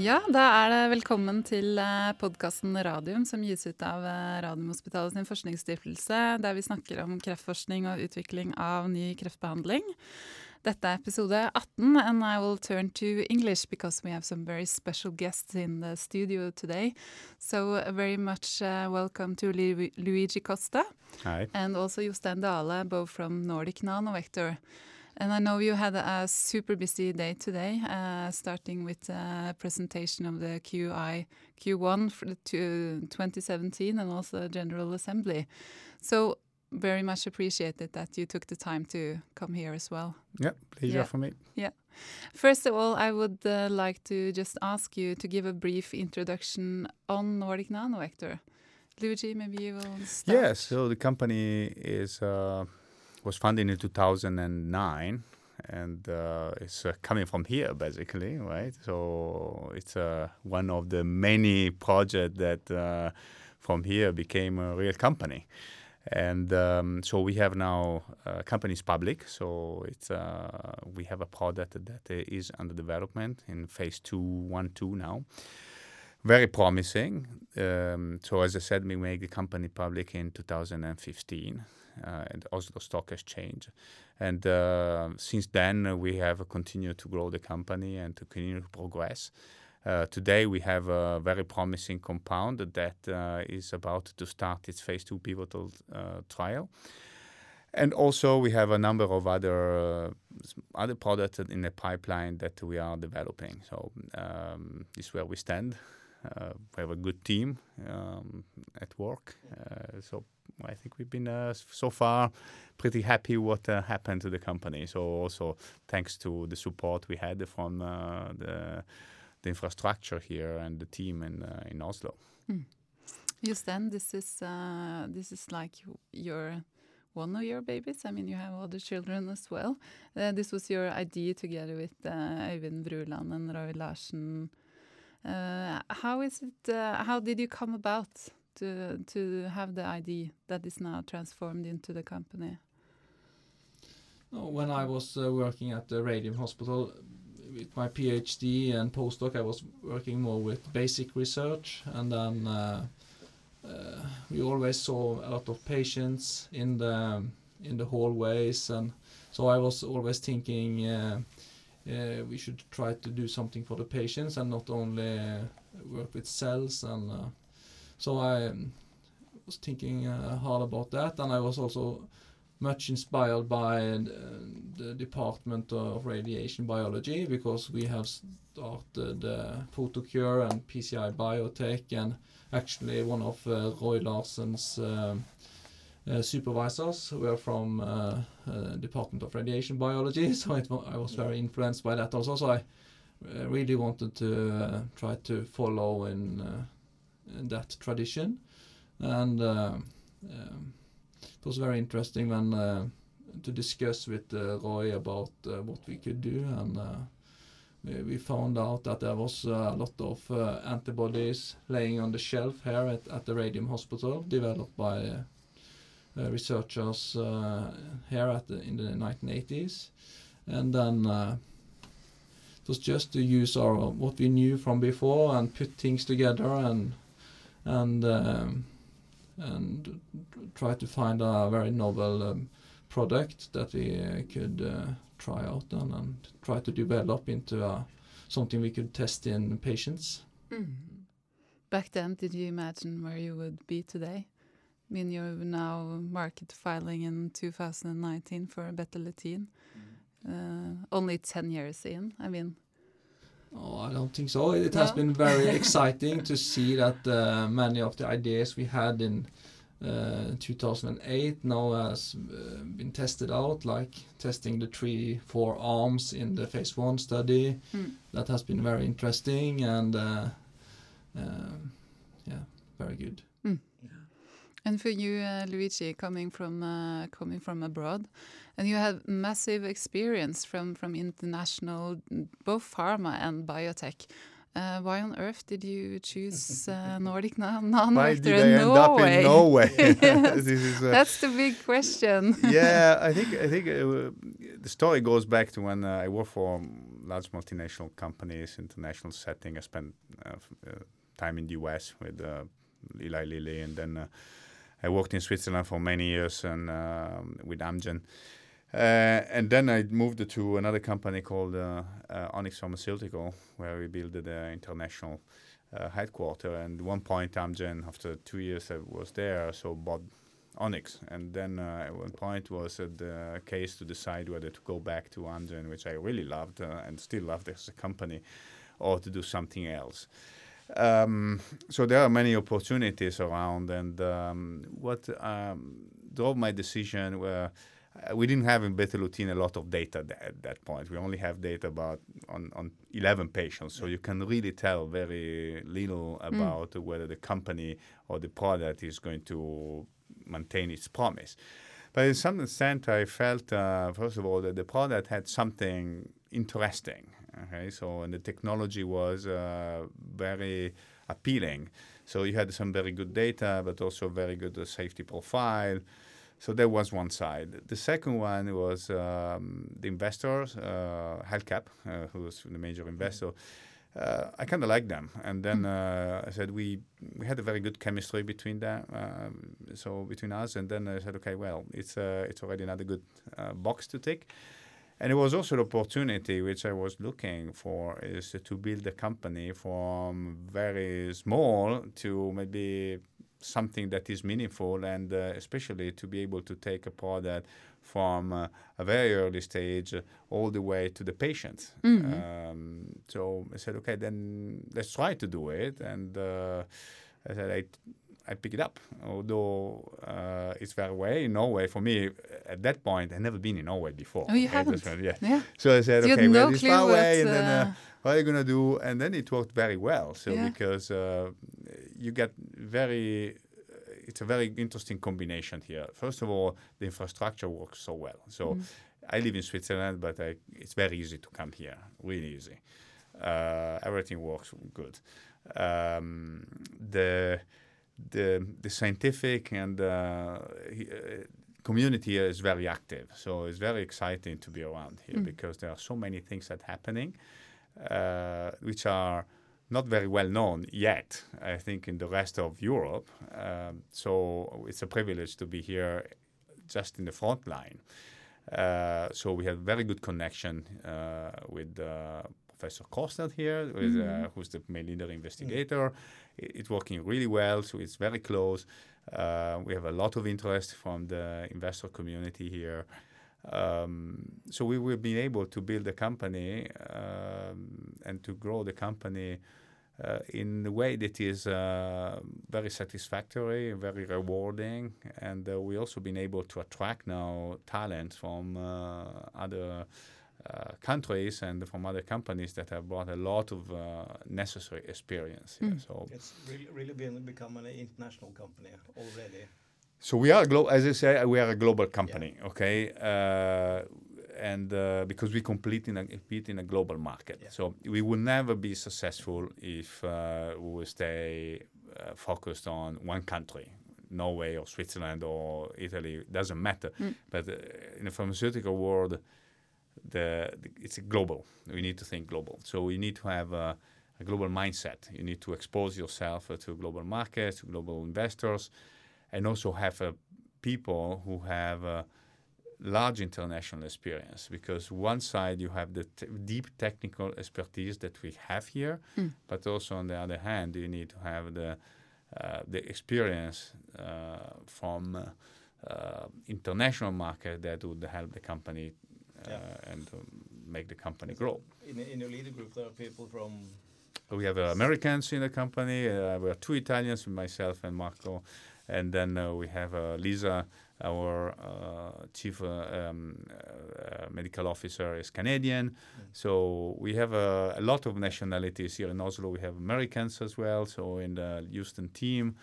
Ja, da er det velkommen til eh, podkasten Radium, som gis ut av eh, Radiumhospitalet sin forskningsstiftelse, der vi snakker om kreftforskning og utvikling av ny kreftbehandling. Dette er episode 18, and I will turn to English because we have some very special guests in the studio today. So uh, very much uh, welcome to Lu Luigi Costa Hi. and also Jostein Dale, both from Nordic Nanovector. And I know you had a super busy day today, uh, starting with a presentation of the QI Q1 for the 2017 and also General Assembly. So very much appreciated that you took the time to come here as well. Yeah, pleasure Yeah. for me. Yeah. First of all, I would uh, like to just ask you to give a brief introduction on Nordic Nanovector. Luigi, maybe you will start. Yes, so the company is uh, was founded in 2009 and uh, it's uh, coming from here basically, right? So it's uh, one of the many projects that uh, from here became a real company. And um, so we have now uh, companies public. So it's uh, we have a product that is under development in phase two, one, two now. very promising. Um, so as I said, we made the company public in 2015 uh, at Oslo Stock Exchange, and uh, since then uh, we have continued to grow the company and to continue to progress. Uh, today we have a very promising compound that uh, is about to start its phase two pivotal uh, trial. And also, we have a number of other uh, other products in the pipeline that we are developing. So um, this is where we stand. Uh, we have a good team um, at work. Uh, so I think we've been uh, so far pretty happy what uh, happened to the company. So also thanks to the support we had from uh, the the infrastructure here and the team in uh, in Oslo. Jostein, this is uh, this is like your one of your babies. I mean, you have other children as well. Uh, this was your idea together with Øyvind Bruland and Roy Larsen. How is it? How did you come about to to have the idea that is now transformed into the company? No, When I was uh, working at the Radium Hospital with my PhD and postdoc, I was working more with basic research, and then uh, uh, we always saw a lot of patients in the in the hallways, and so I was always thinking uh, uh, we should try to do something for the patients and not only uh, work with cells, and uh, so I um, was thinking uh, hard about that, and I was also much inspired by uh, the Department of Radiation Biology because we have started uh, Photocure and PCI Biotech, and actually one of uh, Roy Larsen's um, uh, supervisors were from uh, uh, Department of Radiation Biology, so I was very influenced by that also. So I uh, really wanted to uh, try to follow uh, in that tradition, and. um um, it was very interesting when uh, to discuss with uh, Roy about uh, what we could do, and uh, we, found out that there was uh, a lot of uh, antibodies laying on the shelf here at, at the Radium Hospital, developed by uh, uh, researchers uh, here at the, in the 1980s, and then. Uh, it was just to use our what we knew from before and put things together and and um, and try to find a very novel um, product that we uh, could uh, try out on and try to develop into uh, something we could test in patients. Back then, did you imagine where you would be today? I mean, you're now market filing in 2019 for betalutin. Uh, only 10 years in. I mean, Oh, I don't think so. It has No? been very exciting to see that uh, many of the ideas we had in uh, 2008 now has uh, been tested out, like testing the three, four arms in the phase one study. Mm. That has been very interesting and uh, um, yeah, very good. And for you, uh, Luigi, coming from uh, coming from abroad, and you have massive experience from from international, both pharma and biotech. Uh, why on earth did you choose uh, Nordic na- Why did I end up in Norway? Yes. Is, uh, That's the big question. yeah, I think I think uh, the story goes back to when uh, I worked for large multinational companies, international setting. I spent uh, uh, time in the US with uh, Eli Lilly, and then uh, I worked in Switzerland for many years and um, with Amgen. Uh, and then I moved to another company called uh, uh, Onyx Pharmaceutical, where we built the international uh, headquarter. And one point, Amgen, after two years I was there, so bought Onyx. And then uh, at one point was uh, the case to decide whether to go back to Amgen, which I really loved uh, and still loved as a company, or to do something else. Um, so there are many opportunities around, and um, what um, drove my decision were uh, we didn't have in Betalutin a lot of data th- at that point. We only have data about on, on 11 patients, so you can really tell very little about whether the company or the product is going to maintain its promise. But in some extent, I felt, uh, first of all, that the product had something interesting. Okay, so and the technology was uh, very appealing. So you had some very good data, but also very good uh, safety profile. So that was one side. The second one was um, the investors, uh, HealthCap, uh, who was the major investor. Uh, I kind of liked them, and then uh, I said we we had a very good chemistry between them, um, so between us. And then I said, okay, well, it's uh, it's already another good uh, box to tick. And it was also the opportunity which I was looking for is to build a company from very small to maybe something that is meaningful and uh, especially to be able to take a that from uh, a very early stage uh, all the way to the patient. Um, so I said, okay, then let's try to do it. And uh, I said, I, I pick it up. Although uh, it's far away in Norway, for me at that point, I'd never been in Norway before. Oh, you Okay, haven't? yeah. Yeah. So I said, So you had okay, well, no it's far away, and then uh, uh, what are you gonna do? And then it worked very well. So Yeah. because uh, you get very, it's a very interesting combination here. First of all, the infrastructure works so well. So I live in Switzerland, but I, it's very easy to come here, really easy. Uh, everything works good. Um, the the the scientific and uh, uh, community is very active. So it's very exciting to be around here because there are so many things that happening, uh, which are not very well known yet. I think in the rest of Europe. Um, so it's a privilege to be here, just in the front line. Uh, so we have very good connection uh, with uh, Professor Kolstad here, who is, uh, who's the main leader investigator. I- It's working really well, so it's very close. Uh, we have a lot of interest from the investor community here. Um, so we will be able to build a company um, and to grow the company uh, in a way that is uh, very satisfactory, very rewarding, and uh, we also been able to attract now talent from uh, other uh, countries and from other companies that have brought a lot of uh, necessary experience here. So It's really, really been become an international company already. So we are, glo- as I say, we are a global company, okay? Uh, and uh, because we compete in a, compete in a global market, Yeah. so we will never be successful if uh, we will stay uh, focused on one country, Norway or Switzerland or Italy. Doesn't matter. But uh, in the pharmaceutical world, the, the it's a global. We need to think global. So we need to have a, a global mindset. You need to expose yourself uh, to global markets, to global investors, and also have uh, people who have uh, large international experience. Because one side you have the t- deep technical expertise that we have here, but also on the other hand you need to have the uh, the experience uh, from international market that would help the company Yeah. and um, make the company grow. In, in your leader group, there are people from We have uh, Americans in the company. Uh, we are two Italians, myself and Marco, and then uh, we have uh, Lisa, our uh, chief uh, um, uh, medical officer, is Canadian. So we have uh, a lot of nationalities here in Oslo. We have Americans as well. So in the Houston team,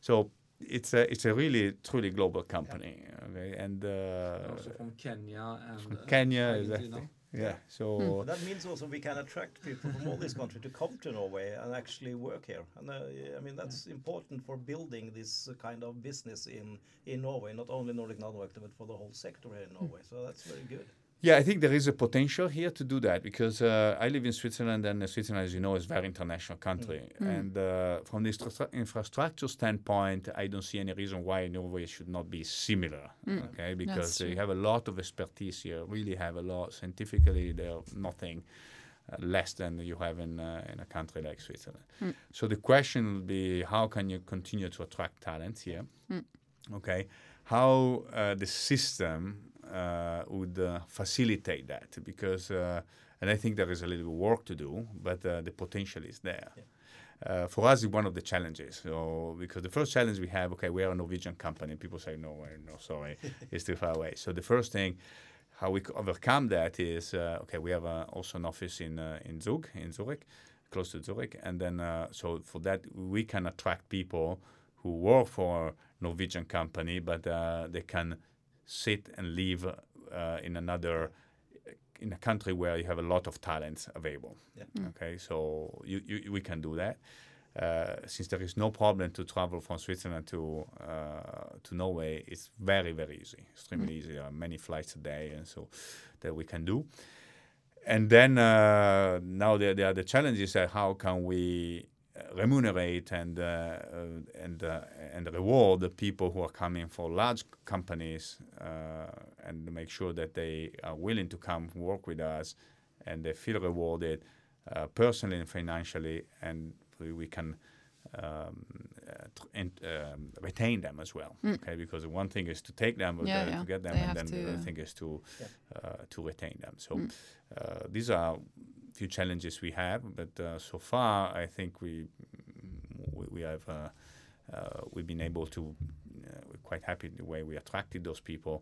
so it's a it's a really truly global company. Okay, and uh, also from Kenya and from uh, Kenya, Argentina. exactly. Yeah. So. But that means also we can attract people from all these countries to come to Norway and actually work here. And uh, I mean that's important for building this uh, kind of business in in Norway, not only Nordic Nanovector, but for the whole sector here in Norway. So that's very good. Yeah, I think there is a potential here to do that because uh, I live in Switzerland, and uh, Switzerland, as you know, is a very international country. Mm. And uh, from the infrastructure standpoint, I don't see any reason why Norway should not be similar. Mm. Okay, because true. you have a lot of expertise here. Really have a lot scientifically. There's nothing uh, less than you have in uh, in a country like Switzerland. Mm. So the question will be, how can you continue to attract talent here? Mm. Okay, how uh, the system would uh, facilitate that because uh, and I think there is a little work to do, but uh, the potential is there. Uh, for us, it's one of the challenges. So, because the first challenge we have, okay, we are a Norwegian company. People say, no, uh, no, sorry, it's too far away. So the first thing, how we overcome that is, uh, okay, we have uh, also an office in uh, in Zug, in Zurich, close to Zurich, and then uh, so for that we can attract people who work for a Norwegian company, but uh, they can sit and live uh, in another in a country where you have a lot of talents available. Yeah. Mm. Okay, so you, you we can do that. Uh, since there is no problem to travel from Switzerland to uh, to Norway, it's very very easy, extremely easy. There are many flights a day, and so that we can do. And then uh, now the the other challenge is that how can we remunerate and uh, uh, and uh, and reward the people who are coming for large companies uh, and make sure that they are willing to come work with us and they feel rewarded uh, personally and financially and we, we can um, uh, tr- and, um, retain them as well. Mm. Okay, because one thing is to take them, Yeah, yeah. to get them, They and have then the to- other thing is to Yeah. uh, to retain them. So Mm. uh, these are few challenges we have, but uh, so far I think we we, we have uh, uh, we've been able to uh, we're quite happy the way we attracted those people.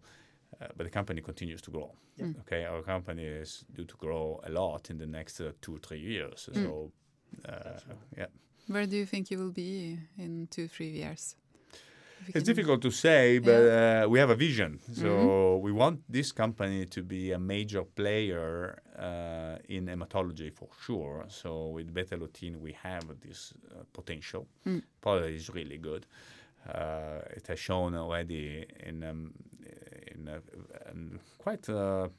Uh, but the company continues to grow. Yeah. Mm. Okay, our company is due to grow a lot in the next uh, two three years. Mm. So uh, yeah, Where do you think you will be in two, three years? It's difficult to say, but uh, we have a vision. So Mhm. we want this company to be a major player uh, in hematology for sure. So with Betalutin, we have this uh, potential. Mm. Product is really good. Uh, it has shown already in um, in a, um, quite a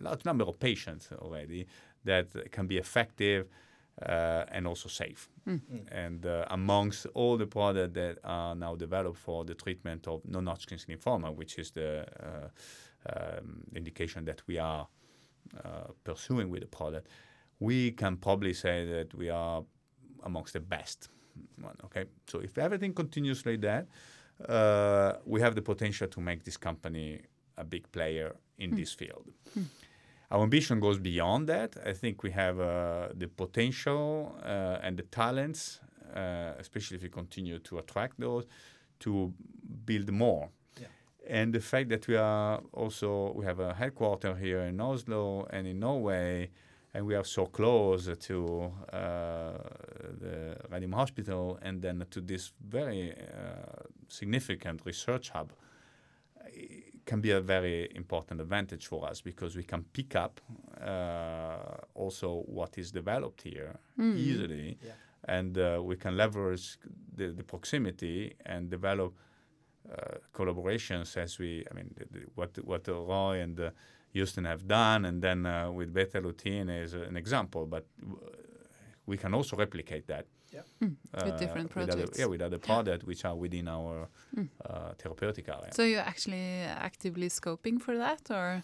large number of patients already that it can be effective uh, and also safe. Mm. Mm. And uh, amongst all the products that are now developed for the treatment of non-Hodgkin's lymphoma, which is the uh, um, indication that we are uh, pursuing with the product, we can probably say that we are amongst the best one. Okay, so if everything continues like that, uh, we have the potential to make this company a big player in Hmm. this field. Our ambition goes beyond that. I think we have uh, the potential uh, and the talents, uh, especially if we continue to attract those, to build more. Yeah. And the fact that we are also we have a headquarter here in Oslo and in Norway, and we are so close to uh, the Radium Hospital and then to this very uh, significant research hub can be a very important advantage for us because we can pick up uh, also what is developed here Mm. easily Yeah. and uh, we can leverage the, the proximity and develop uh, collaborations as we I mean the, the, what what Roy and uh, Jostein have done and then uh, with Betalutin is an example but uh, we can also replicate that Mm. With different with other, projects. yeah with other products which are within our Mm. uh, therapeutic area So you're actually actively scoping for that, or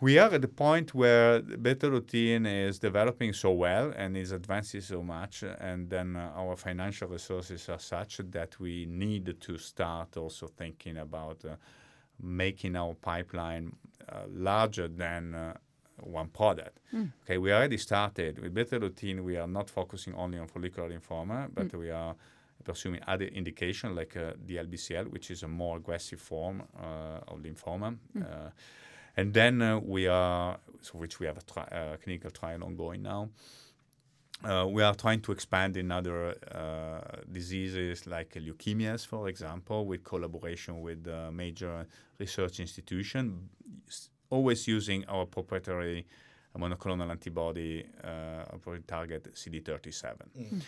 we are at the point where Betalutin is developing so well and is advancing so much and then uh, our financial resources are such that we need to start also thinking about uh, making our pipeline uh, larger than uh, one product. Mm. Okay, we already started with Betalutin. We are not focusing only on follicular lymphoma, but we are pursuing other indication like uh, the LBCL, which is a more aggressive form uh, of lymphoma. Uh, and then uh, we are, so which we have a tri- uh, clinical trial ongoing now. Uh, we are trying to expand in other uh, diseases like leukemias, for example, with collaboration with major research institution, always using our proprietary monoclonal antibody uh, target CD37. Mm.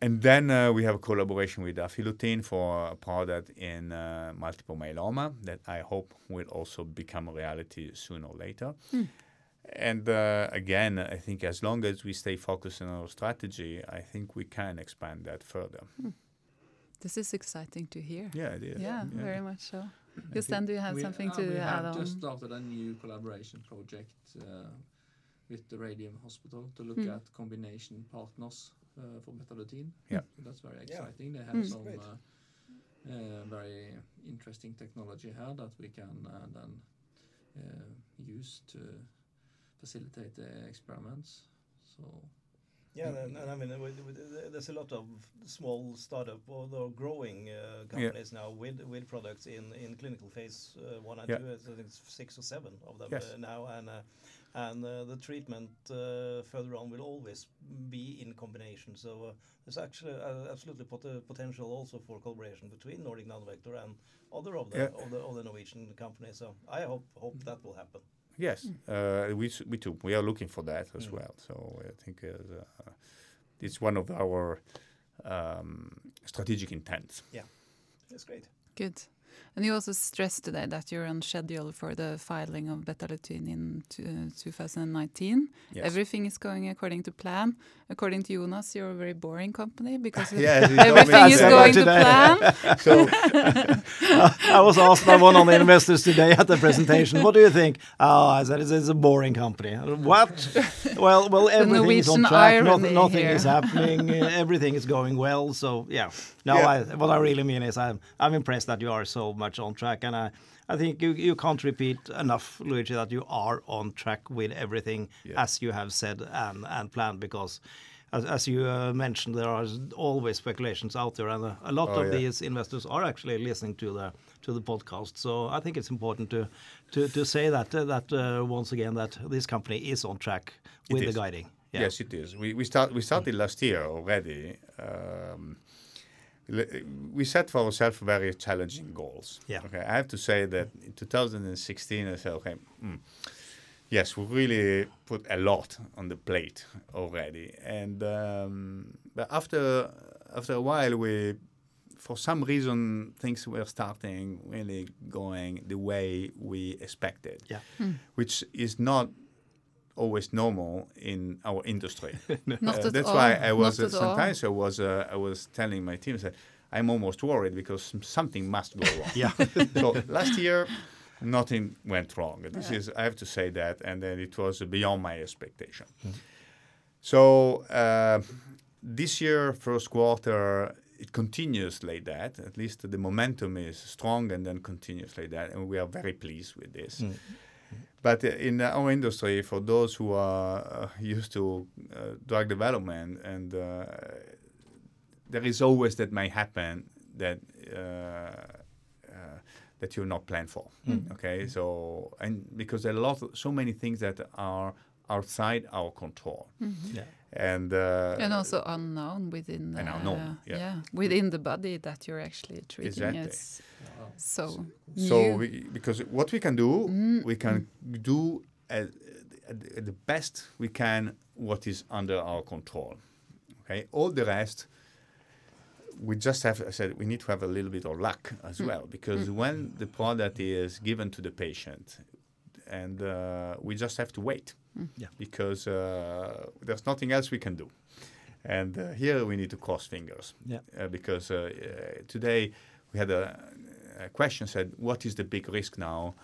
And then uh, we have a collaboration with Afilutine for a product in uh, multiple myeloma that I hope will also become a reality sooner or later. And uh, again, I think as long as we stay focused on our strategy, I think we can expand that further. This is exciting to hear. Yeah, it is. Yeah, very much so. Jostein, do you have We- something uh, to we add have on? just started a new collaboration project uh, with the Radium Hospital to look Mm. at combination partners uh, for betalutin. Yeah. That's very Yeah. exciting. They have Mm. some uh, uh, very interesting technology here that we can uh, then uh, use to facilitate the experiments. So Yeah, and, and I mean, uh, there's a lot of small startup or growing uh, companies now with with products in, in clinical phase uh, one and Yeah. two. I think it's six or seven of them Yes. uh, now, and uh, and uh, the treatment uh, further on will always be in combination. So uh, there's actually uh, absolutely pot- potential also for collaboration between Nordic Nanovector and other of the Yeah. of the, of the Norwegian companies. So I hope hope that will happen. Yes, uh, we we too. We are looking for that as Mm. well. So I think uh, uh, it's one of our um, strategic intents. Yeah, that's great. Good. And you also stressed today that you're on schedule for the filing of betalutin in uh, 2019. Yes. Everything is going according to plan. According to Jonas, you're a very boring company because Yes, he told me everything is that. going to Today. plan. so I was asked by one of the investors today at the presentation, "What do you think?" Oh, I said it's, it's a boring company. What? Well, well, everything is on track. Not, nothing here. is happening. uh, everything is going well. So yeah. No, Yeah. I, what I really mean is I'm I'm impressed that you are so much on track, and I. I think you, you can't repeat enough, Luigi, that you are on track with everything Yeah. as you have said and, and planned because as, as you uh, mentioned, there are always speculations out there, and a, a lot Oh, of yeah. these investors are actually listening to the to the podcast. So I think it's important to to, to say that uh, that uh, once again that this company is on track with the guiding. Yeah. Yes, it is. We we start we started last year already. Um, we set for ourselves very challenging goals. Yeah. Okay, I have to say that in 2016, I said, okay, mm, yes, we really put a lot on the plate already, and um, but after after a while, we for some reason things were starting really going the way we expected. Yeah. which is not always normal in our industry. Not Uh, at that's all. why I was uh, at all. sometimes I was uh, I was telling my team that I'm almost worried because something must go wrong. Yeah. so last year nothing went wrong. This is I have to say that, and then it was beyond my expectation. So uh, this year, first quarter, it continues like that. At least the momentum is strong and then continues like that, and we are very pleased with this. But in our industry, for those who are uh, used to uh, drug development, and uh, there is always that may happen that uh, uh, that you're not planned for. Okay, so and because there are a lot, of, so many things that are outside our control, Yeah. and uh, and also unknown within And uh, unknown, yeah. within the body that you're actually treating. Exactly. It's so So new. we, because what we can do, we can do at, at, at the best we can what is under our control. Okay, all the rest, we just have. I said we need to have a little bit of luck as well because when the product is given to the patient, and uh, we just have to wait Yeah. because uh, there's nothing else we can do. And uh, here we need to cross fingers Yeah. uh, because uh, uh, today we had a, a question said, what is the big risk now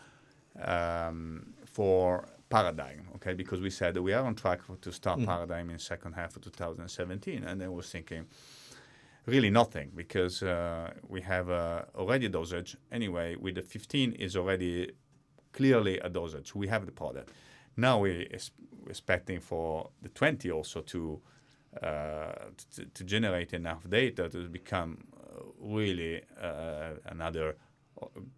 um, for Paradigm? Okay, because we said that we are on track for, to start Paradigm in second half of 2017, and I was thinking, really nothing because uh, we have uh, already a dosage anyway. With the 15 is already clearly a dosage. We have the product. Now we're expecting for the 20 also to uh, to, to generate enough data to become uh, really uh, another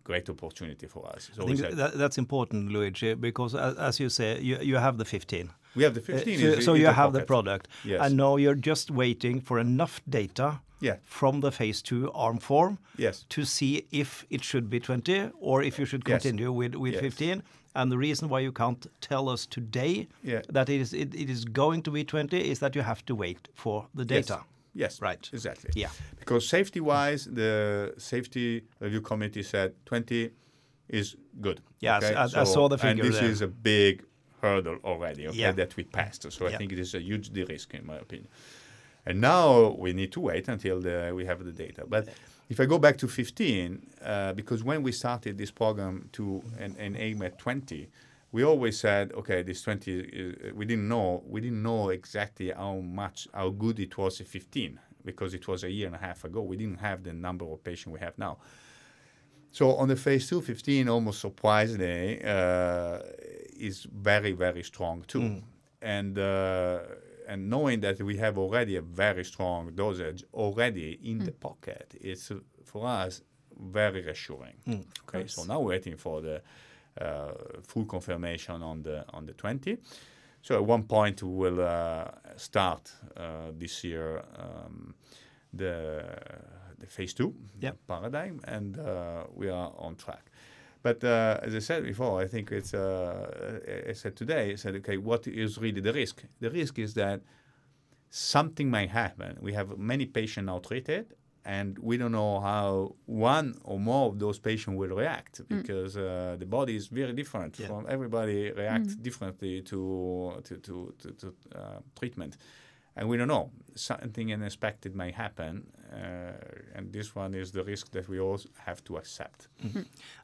great opportunity for us. So I think that, that's important, Luigi, because as, as you say, you, you have the 15. we have the Uh, 15. so is- so is you have the product. Yes. And now you're just waiting for enough data Yeah. from the phase two arm form Yes. to see if it should be 20 or if you should Yes. continue with, with Yes. 15. And the reason why you can't tell us today Yeah. that it is, it, it is going to be 20 is that you have to wait for the Yes. data. Yes. Right. Exactly. Yeah. Because safety-wise, the safety review committee said 20 is good. Yes, okay? I- I saw the figure. And this there. is a big hurdle already. Okay, Yeah. that we passed. So I think it is a huge de-risk in my opinion. And now we need to wait until the, we have the data. But if I go back to 15, uh, because when we started this program to and, and aim at 20, we always said, okay, this 20, is, we didn't know, we didn't know exactly how much, how good it was at 15, because it was a year and a half ago. We didn't have the number of patients we have now. So on the phase two, 15, almost surprisingly, uh, is very, very strong too. And uh, and knowing that we have already a very strong dosage already in the pocket, it's uh, for us very reassuring. Okay, so now we're waiting for the uh, full confirmation on the on the 20. So at one point we will uh, start uh, this year um, the the phase two Yep. paradigm, and uh, we are on track. But uh, as I said before, I think it's. Uh, I said today. I said, okay, what is really the risk? The risk is that something might happen. We have many patients now treated, and we don't know how one or more of those patients will react because uh, the body is very different Yeah. from everybody reacts differently to to to, to, to uh, treatment, and we don't know something unexpected may happen, uh, and this one is the risk that we all have to accept.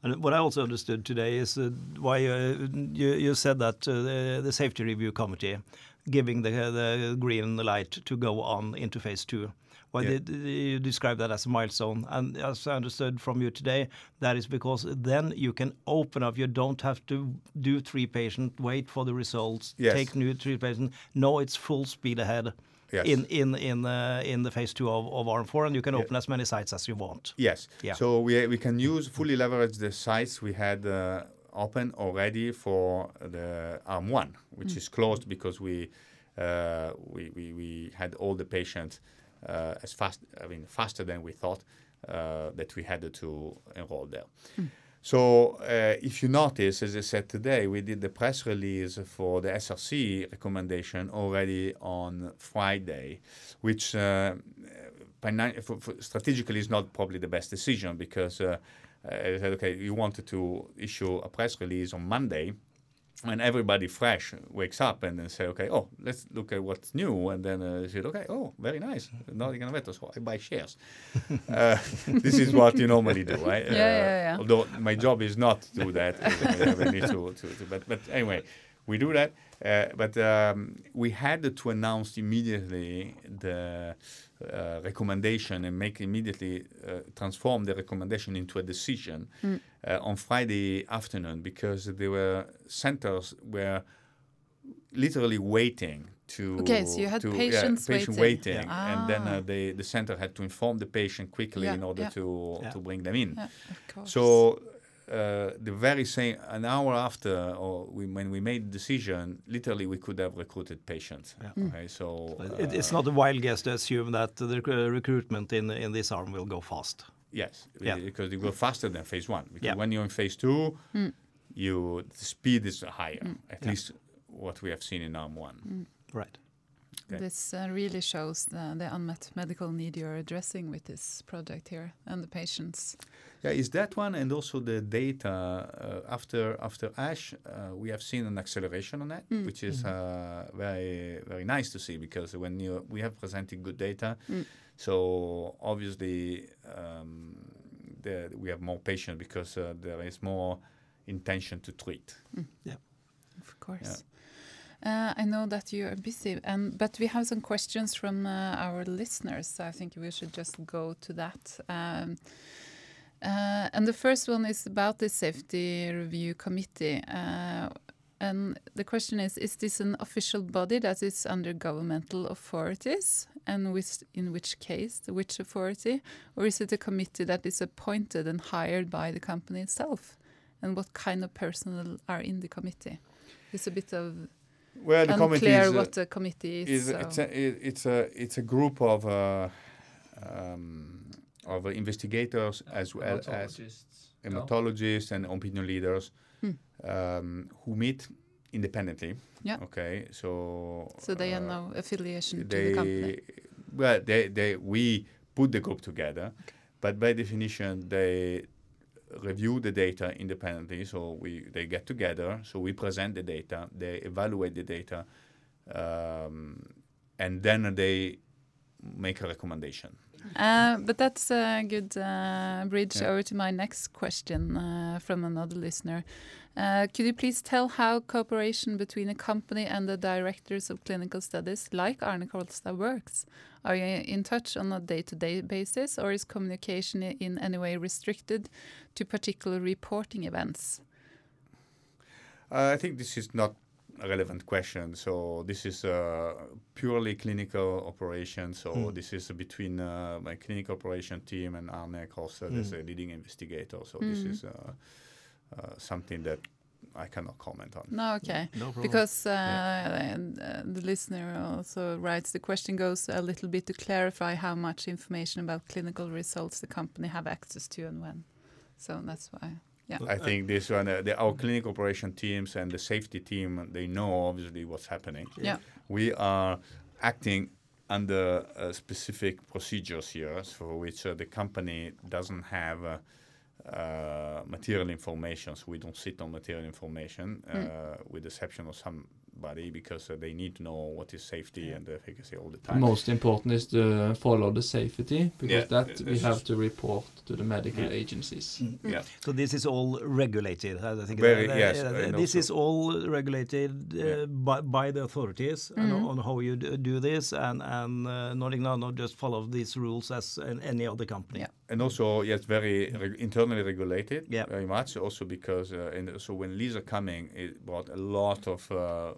And what I also understood today is uh, why uh, you, you said that uh, the, the safety review committee giving the, the green light to go on into phase two. Why Yeah. did you describe that as a milestone? And as I understood from you today, that is because then you can open up. You don't have to do three patient, wait for the results, Yes. take new three patient. No, it's full speed ahead. Yes. In in in uh, in the phase two of, of arm four, and you can Yeah. open as many sites as you want. Yes. Yeah. So we we can use fully leverage the sites we had uh, open already for the arm one, which is closed because we uh, we, we we had all the patients as fast I mean faster than we thought uh, that we had to enroll there. So uh, if you notice, as I said today, we did the press release for the SRC recommendation already on Friday, which uh, fina- for, for strategically is not probably the best decision because uh, I said, okay, you wanted to issue a press release on Monday, and everybody fresh wakes up and then say, okay, oh, let's look at what's new, and then uh, said, okay, oh, very nice, Nordic Nanovector, so I buy shares. uh, this is what you normally do, right? Yeah, yeah, yeah. Although my job is not to do that, I need to, to, to, but but anyway, we do that. Uh, but um, we had to announce immediately the uh, recommendation and make immediately uh, transform the recommendation into a decision uh, on Friday afternoon because there were centers were literally waiting to Okay, so you had to, patients patient waiting. waiting, and then Ah. uh, they, the center had to inform the patient quickly Yeah, in order yeah. to Yeah. to bring them in. Yeah, of course. So uh, the very same an hour after, or we, when we made the decision, literally we could have recruited patients. Yeah. Okay, so It, it's uh, not a wild guess to assume that the rec- recruitment in in this arm will go fast. Yes, Yeah. because they go faster than phase one. Because Yeah. when you're in phase two, you the speed is higher. At Yeah. least what we have seen in arm one. Right. Okay. This uh, really shows the, the unmet medical need you're addressing with this project here and the patients. Yeah, is that one, and also the data uh, after after ASH, uh, we have seen an acceleration on that, Mm. which is uh, very very nice to see because when you we have presented good data, Mm. So obviously um, the, we have more patients because uh, there is more intention to treat. Yeah, of course. Uh, I know that you are busy, and but we have some questions from uh, our listeners. So I think we should just go to that. Um, uh, and the first one is about the safety review committee. And the question is: Is this an official body that is under governmental authorities, and which, in which case, which authority, or is it a committee that is appointed and hired by the company itself? And what kind of personnel are in the committee? It's a bit of Well, the committee unclear is, what the committee is. is so- it's a it- it's a it's a group of uh, um, of investigators as well as Hematologists. No? and opinion leaders Um, who meet independently. Yeah. Okay, so so they have uh, no affiliation to the they company. well, they, they we put the group together, but by definition they review the data independently. So we they get together. So we present the data, they evaluate the data, um, and then they make a recommendation. Uh, but that's a good uh, bridge Yeah. over to my next question uh, from another listener. Uh, could you please tell how cooperation between a company and the directors of clinical studies, like Arne Kolstad, works? Are you in touch on a day-to-day basis, or is communication in any way restricted to particular reporting events? Uh, I think this is not relevant question. So this is uh, purely clinical operation. So Mm. this is between uh, my clinical operation team and Arne Kolstad Mm. as a leading investigator. So this Mm. is uh, uh, something that I cannot comment on. No, okay. No problem. Because uh, Yeah. and, uh, the listener also writes the question goes a little bit to clarify how much information about clinical results the company have access to and when. So that's why. Yeah. I think this one, uh, the, our clinical operation teams and the safety team, they know obviously what's happening. Yeah. We are acting under uh, specific procedures here, for which uh, the company doesn't have uh, uh, material information. So we don't sit on material information, uh, with the exception of somebody, because uh, they need to know what is safety and efficacy all the time. Most important is to follow the safety because Yeah, that it- we have to report to the medical Yeah. agencies. Mm. Yeah. So this is all regulated. I think Very- uh, yes, uh, and this also- is all regulated uh, Yeah. by, by the authorities and Mhm. on how you do this, and and uh, Nordic Nano just follow these rules as any other company. Yeah. And also, yes, very reg- internally regulated, Yeah. very much. Also because, uh, and so when Lisa coming, it brought a lot of uh,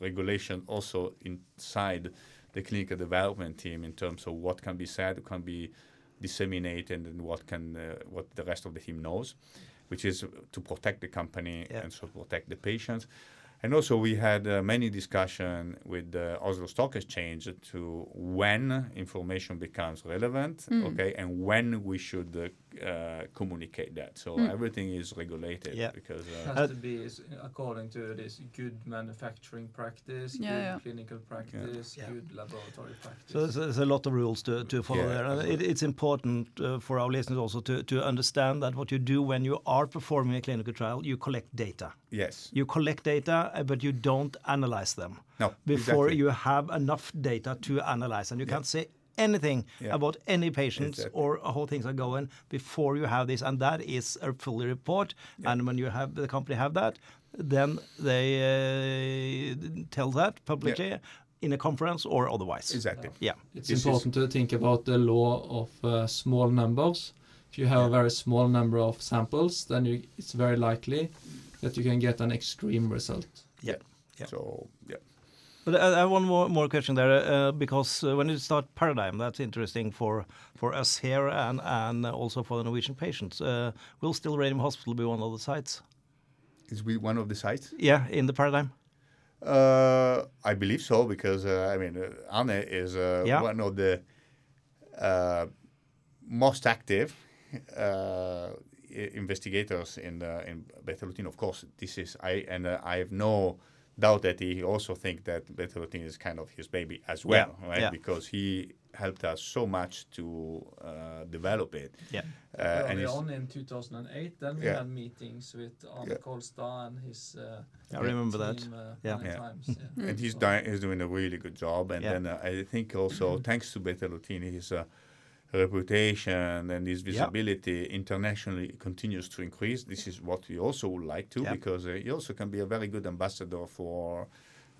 regulation also inside the clinical development team in terms of what can be said, what can be disseminated, and what can uh, what the rest of the team knows, which is to protect the company and so protect the patients. And also, we had uh, many discussion with the Oslo Stock Exchange to when information becomes relevant, Mm. okay, and when we should uh, uh, communicate that. So Mm. everything is regulated Yeah. because It uh, has to be according to this good manufacturing practice, Yeah, good yeah. clinical practice, Yeah. good laboratory practice. So there's, there's a lot of rules to, to follow Yeah, there. And it, it's important uh, for our listeners also to, to understand that what you do when you are performing a clinical trial, you collect data. yes, You collect data, uh, but you don't analyze them no, before exactly. you have enough data to analyze. And you Yeah. can't say anything Yeah. about any patients Exactly. or how things are going before you have this. And that is a full report. Yeah. And when you have the company have that, then they uh, tell that publicly in a conference or otherwise. exactly. Yeah. It's This is- important to think about the law of uh, small numbers. If you have a very small number of samples, then you, it's very likely that you can get an extreme result. Yeah. Yeah. So yeah, But I have one more, more question there uh, because uh, when you start Paradigm, that's interesting for, for us here and, and also for the Norwegian patients. Uh, will still Radium Hospital be one of the sites? is we one of the sites? Yeah, in the Paradigm. Uh, I believe so because uh, I mean uh, Arne is uh, Yeah. one of the uh, most active uh, investigators in the, in Betalutin. Of course, this is I and uh, I have no doubt that he also think that Betalutin is kind of his baby as well, Yeah, right? yeah. Because he helped us so much to uh, develop it. Yeah. Uh, Early he's- on in 2008, then we Yeah. had meetings with Arne Yeah. Kolstad and his uh, I remember that. uh, Yeah. Yeah. times. Yeah. and he's So- doing he's doing a really good job. And Yeah. then uh, I think also thanks to Beta he's. uh, reputation and his visibility internationally continues to increase. This is what we also would like to Yeah. because uh, he also can be a very good ambassador for.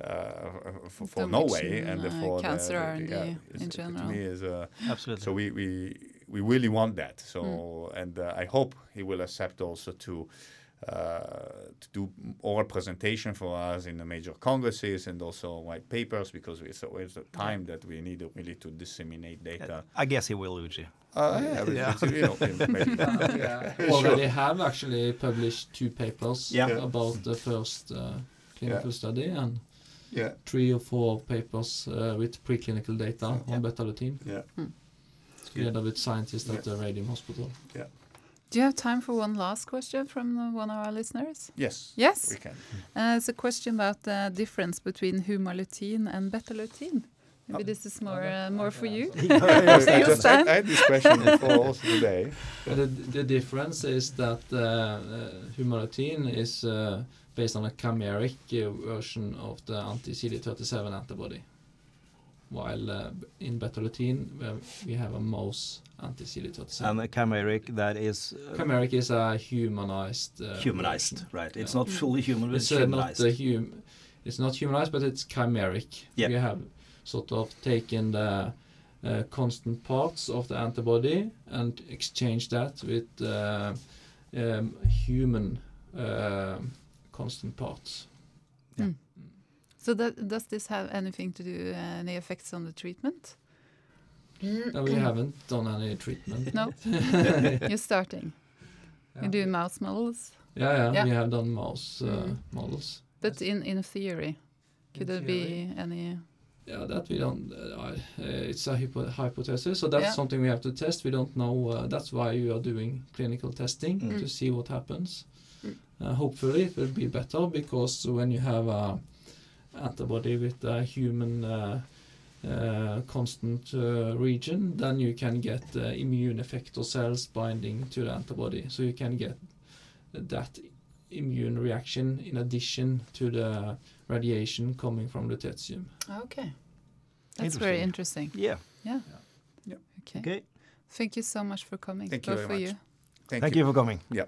Uh, for, for Norway Norwegian, and uh, for the- cancer the, R&D yeah, in general. me is uh, Absolutely. so we, we we really want that. So Mm. and uh, I hope he will accept also to to do oral presentation for us in the major congresses and also white papers because it's always the time that we need really to disseminate data. I guess he will, Uchi. Uh, yeah, Yeah. it's, you know, maybe. yeah, yeah. already have actually published two papers Yeah. about the first uh, clinical Yeah. study and yeah, three or four papers uh, with preclinical data Yeah. on Betalutin yeah. together with scientists at Yeah. the Radium Hospital. Do you have time for one last question from one of our listeners? Yes, Yes. we can. Uh, it's a question about the difference between Humalutin and Betalutin. Maybe this is more uh, more for you. Yes, I just I, I had this question before also today. The, the difference is that uh, uh, humalutin is uh, based on a chimeric version of the anti-CD37 antibody, while uh, in betalutin we have a mouse anti-CD37. And the chimeric, that is uh, chimeric is a humanized. Uh, humanized, version. right? It's Yeah. not fully human, but It's it's uh, not humanized. the hum. It's not humanized, but it's chimeric. Yeah. We have sort of taken the uh, constant parts of the antibody and exchanged that with uh, um, human um constant parts. Mm. So that, does this have anything to do uh, any effects on the treatment? And we haven't done any treatment. No, you're starting. Yeah. You do mouse models, Yeah, yeah, Yeah. we have done mouse uh, Mm. models. but in in theory, could there theory. be any? Yeah, that we don't. Uh, uh, it's a hypo- hypothesis, so that's Yeah. something we have to test. We don't know. Uh, that's why you are doing clinical testing Mm. to see what happens. Mm. Uh, hopefully, it will be better because when you have a antibody with a human uh, constant uh, region, then you can get uh, immune effector cells binding to the antibody, so you can get that immune reaction in addition to the radiation coming from the lutetium. Okay, that's very interesting. Yeah. Okay. Okay. Thank you so much for coming. Thank you very for much. you. Thank you for coming. Yeah.